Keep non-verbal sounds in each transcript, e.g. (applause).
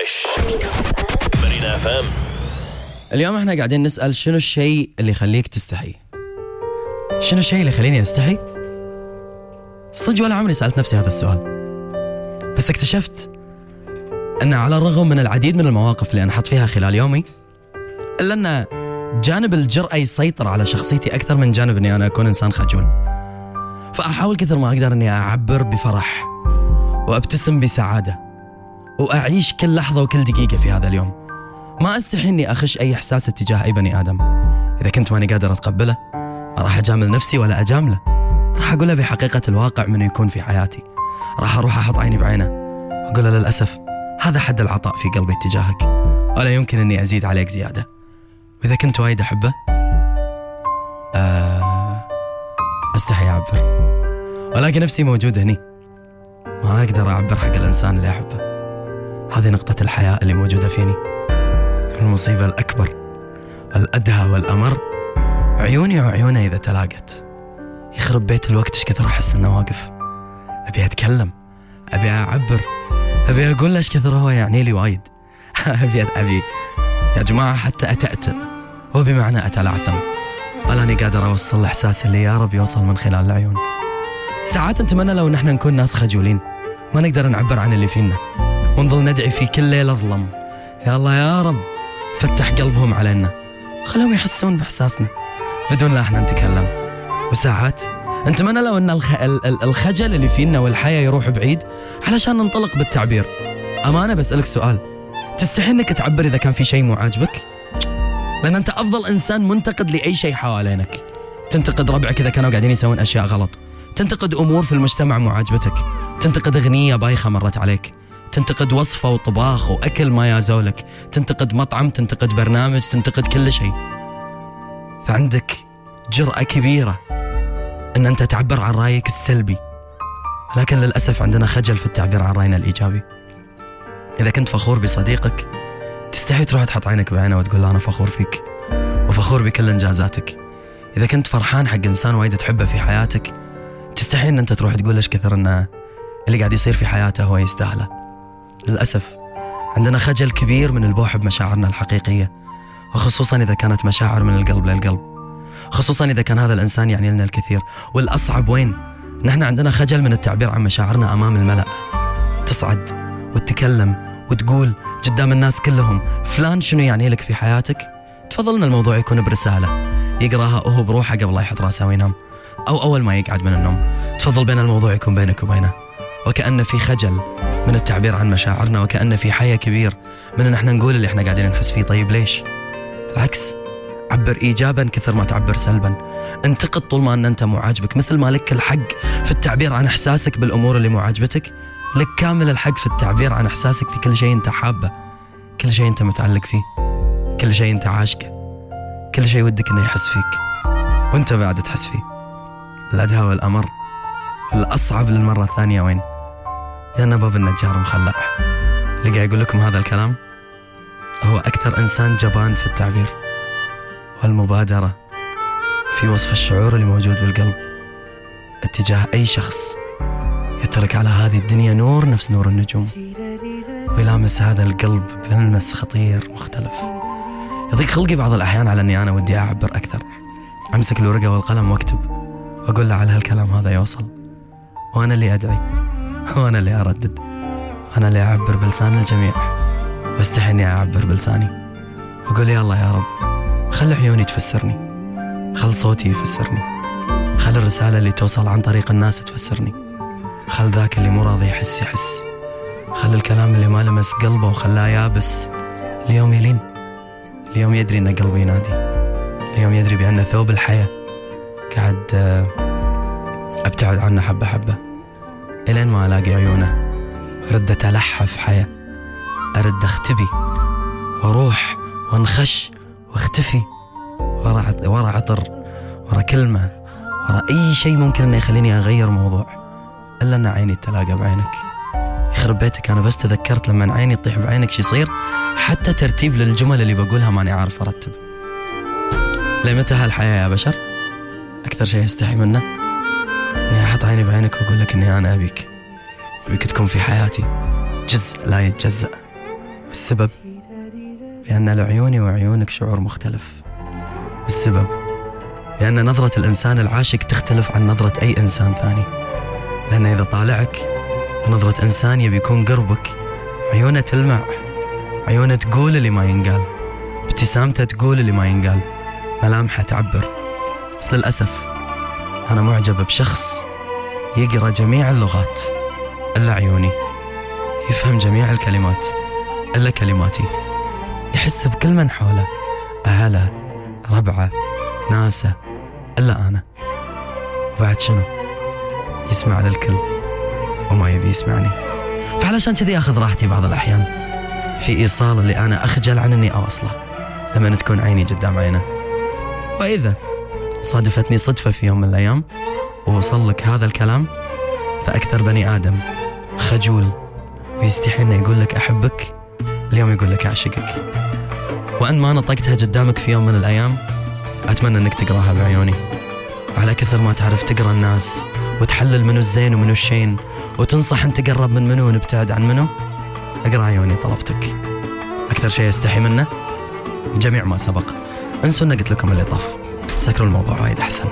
فريش مارينا FM اليوم إحنا قاعدين نسأل شنو الشيء اللي يخليك تستحي؟ شنو الشيء اللي يخليني أستحي؟ صدق ولا عمري سألت نفسي هذا السؤال. بس اكتشفت أن على الرغم من العديد من المواقف اللي أنحط فيها خلال يومي إلا أن جانب الجرأة يسيطر على شخصيتي أكثر من جانب أني أنا أكون إنسان خجول. فأحاول كثر ما أقدر أني أعبر بفرح وأبتسم بسعادة. وأعيش كل لحظة وكل دقيقة في هذا اليوم. ما أستحي إني أخش أي إحساس اتجاه أي بني آدم. إذا كنت ماني قادر أتقبله ما راح أجامل نفسي ولا أجامله. راح أقول له بحقيقة الواقع منه يكون في حياتي. راح أروح أحط عيني بعينه واقول له للأسف هذا حد العطاء في قلبي اتجاهك ولا يمكن إني أزيد عليك زيادة. وإذا كنت وايد أحبه آه أستحي أعبر. ولكن نفسي موجود هني. ما أقدر أعبر حق الإنسان اللي أحبه. هذه نقطة الحياة اللي موجودة فيني. المصيبة الأكبر الأدهى والأمر. عيوني وعيونه إذا تلاقت. يخرب بيت الوقت إيش كثر أحس إنه واقف؟ أبي أتكلم أبي أعبر أبي أقول له إيش كثر هو يعني لي وايد. (laughs) أبي أبي. يا جماعة حتى أتأتأ. هو بمعنى أتلعثم. ولا أني قادر أوصل الإحساس اللي يا رب يوصل من خلال العيون. ساعات نتمنى لو نحن نكون ناس خجولين. ما نقدر نعبر عن اللي فينا. ونظل ندعي في كل ليلة ظلم. يا الله يا رب فتح قلبهم علينا. خلهم يحسون بإحساسنا. بدون لا إحنا نتكلم. وساعات نتمنى لو أن الخ... ال- ال- الخجل اللي فينا والحياة يروح بعيد علشان ننطلق بالتعبير. أمانة بسألك سؤال. تستحي إنك تعبر إذا كان في شيء مو عاجبك؟ لأن أنت أفضل إنسان منتقد لأي شيء حوالينك. تنتقد ربعك إذا كانوا قاعدين يسوون أشياء غلط. تنتقد أمور في المجتمع مو عاجبتك تنتقد أغنية بايخة مرت عليك. تنتقد وصفة وطباخ وأكل ما يازولك تنتقد مطعم تنتقد برنامج تنتقد كل شيء. فعندك جرأة كبيرة أن أنت تعبر عن رأيك السلبي. لكن للأسف عندنا خجل في التعبير عن رأينا الإيجابي. إذا كنت فخور بصديقك تستحي تروح تحط عينك بعينه وتقول له أنا فخور فيك وفخور بكل إنجازاتك. إذا كنت فرحان حق إنسان وايد تحبه في حياتك تستحي أن أنت تروح تقول إيش كثر أنه اللي قاعد يصير في حياته هو يستاهله. للأسف عندنا خجل كبير من البوح بمشاعرنا الحقيقية وخصوصا إذا كانت مشاعر من القلب للقلب خصوصا إذا كان هذا الإنسان يعني لنا الكثير. والأصعب وين؟ نحن عندنا خجل من التعبير عن مشاعرنا أمام الملأ. تصعد وتتكلم وتقول قدام الناس كلهم فلان شنو يعني لك في حياتك؟ تفضل إن الموضوع يكون برسالة يقراها وهو بروحه قبل لا يحط راسه وينام أو أول ما يقعد من النوم. تفضل بين الموضوع يكون بينك وبينه. وكأن في خجل من التعبير عن مشاعرنا وكأن في حياة كبير من إن إحنا نقول اللي إحنا قاعدين نحس فيه. طيب ليش؟ بالعكس عبر ايجابا كثر ما تعبر سلبا. انتقد طول ما إن أنت مو عاجبك. مثل ما لك الحق في التعبير عن إحساسك بالأمور اللي مو عاجبتك لك كامل الحق في التعبير عن إحساسك في كل شيء أنت حابه كل شيء أنت متعلق فيه كل شيء أنت عاشقه كل شيء ودك إنه يحس فيك وأنت بعد تحس فيه. الادهى والأمر الأصعب للمرة الثانية وين؟ لأن باب النجار مخلع. اللي قاعد يقول لكم هذا الكلام؟ هو أكثر إنسان جبان في التعبير. والمبادرة في وصف الشعور اللي موجود بالقلب اتجاه أي شخص يترك على هذه الدنيا نور نفس نور النجوم. ويلامس هذا القلب بملمس خطير مختلف. يضيق خلقي بعض الأحيان على أني أنا ودي أعبر أكثر. أمسك الورقة والقلم وأكتب. وأقول له على هالكلام هذا يوصل. وأنا اللي أدعي. وأنا اللي أردد. أنا اللي أعبر بلسان الجميع. واستحي إني أعبر بلساني. وأقول يا الله يا رب خل عيوني تفسرني. خل صوتي يفسرني. خل الرسالة اللي توصل عن طريق الناس تفسرني. خل ذاك اللي مو راضي يحس يحس. خل الكلام اللي ما لمس قلبه وخلاه يابس. اليوم يلين. اليوم يدري إن قلبي ينادي. اليوم يدري بأن ثوب الحياة قاعد أبتعد عنه حبة حبة. إلين ما ألاقي عيونه أرد أتلحف حياة. أرد أختبي وأروح وأنخش وأختفي. ورا ورا عطر ورا كلمة ورا أي شيء ممكن إنه يخليني أغير موضوع. إلا أن عيني تلاقى بعينك. يخرب بيتك أنا بس تذكرت لما عيني تطيح بعينك شو يصير. حتى ترتيب للجمل اللي بقولها ماني عارف أرتب. لمتى هالحياة يا بشر؟ أكثر شيء استحي منه؟ أحط عيني بعينك وأقول لك إني أنا أبيك. أبيك تكون في حياتي. جزء لا يتجزأ. والسبب بأن لعيوني وعيونك شعور مختلف. والسبب لأن نظرة الإنسان العاشق تختلف عن نظرة أي إنسان ثاني. لأن إذا طالعك نظرة إنسان يبي يكون قربك عيونه تلمع. عيونه تقول اللي ما ينقال. ابتسامته تقول اللي ما ينقال. ملامحه تعبر. بس للأسف أنا معجب بشخص يقرأ جميع اللغات. إلا عيوني. يفهم جميع الكلمات. إلا كلماتي. يحس بكل من حوله. أهله ربعة ناسه إلا أنا. وبعد شنو؟ يسمع للكل. وما يبي يسمعني. فعلشان كذي أخذ راحتي بعض الأحيان. في إيصال اللي أنا أخجل عن أني أوصله. لما تكون عيني قدام عينه. وإذا صادفتني صدفة في يوم من الأيام ووصل لك هذا الكلام؟ فأكثر بني آدم خجول ويستحي إنه يقول لك أحبك اليوم يقول لك أعشقك. وأن ما نطقتها قدامك في يوم من الأيام أتمنى إنك تقراها بعيوني. على كثر ما تعرف تقرأ الناس وتحلل منو الزين ومنو الشين وتنصح أن تقرب من منو ونبتعد عن منو أقرأ عيوني طلبتك. أكثر شيء استحي منه؟ جميع ما سبق. انسوا ان قلت لكم اللي طاف. سكروا الموضوع وايد أحسن.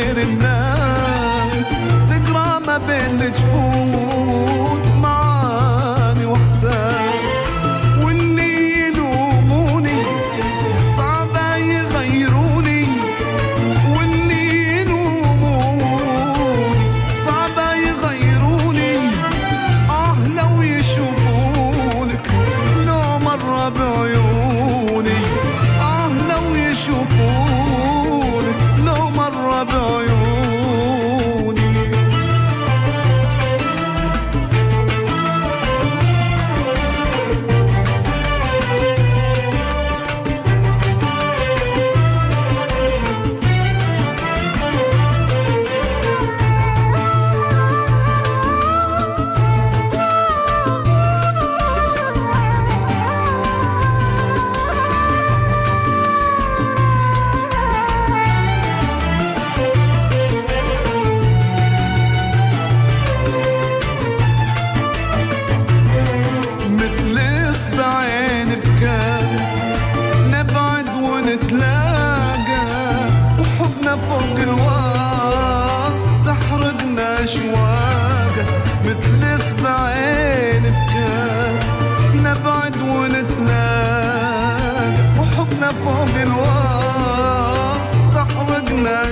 غير الناس. تقرأ ما بين جفون ونتلاقى وحبنا فوق الوصف تحرقنا اشواقه مثل اصبعين بكام نبعد ونتلاقى. وحبنا فوق الوصف تحرقنا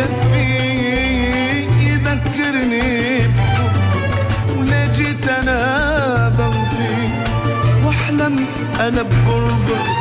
ينشد فيه يذكرني وليه جيت أنا بغفي وأحلم أنا بقربك.